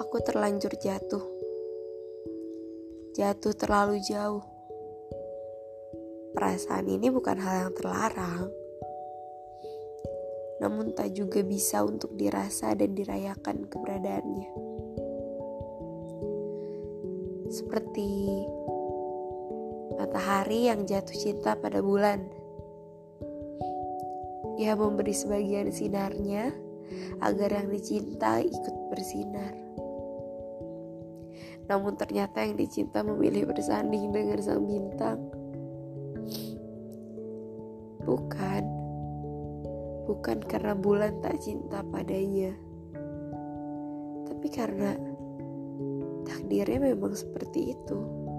Aku terlanjur jatuh. Jatuh terlalu jauh. Perasaan ini bukan hal yang terlarang. Namun tak juga bisa untuk dirasa dan dirayakan keberadaannya. Seperti matahari yang jatuh cinta pada bulan. Ia memberi sebagian sinarnya agar yang dicinta ikut bersinar. Namun ternyata yang dicinta memilih bersanding dengan sang bintang. Bukan, bukan karena bulan tak cinta padanya, tapi karena takdirnya memang seperti itu.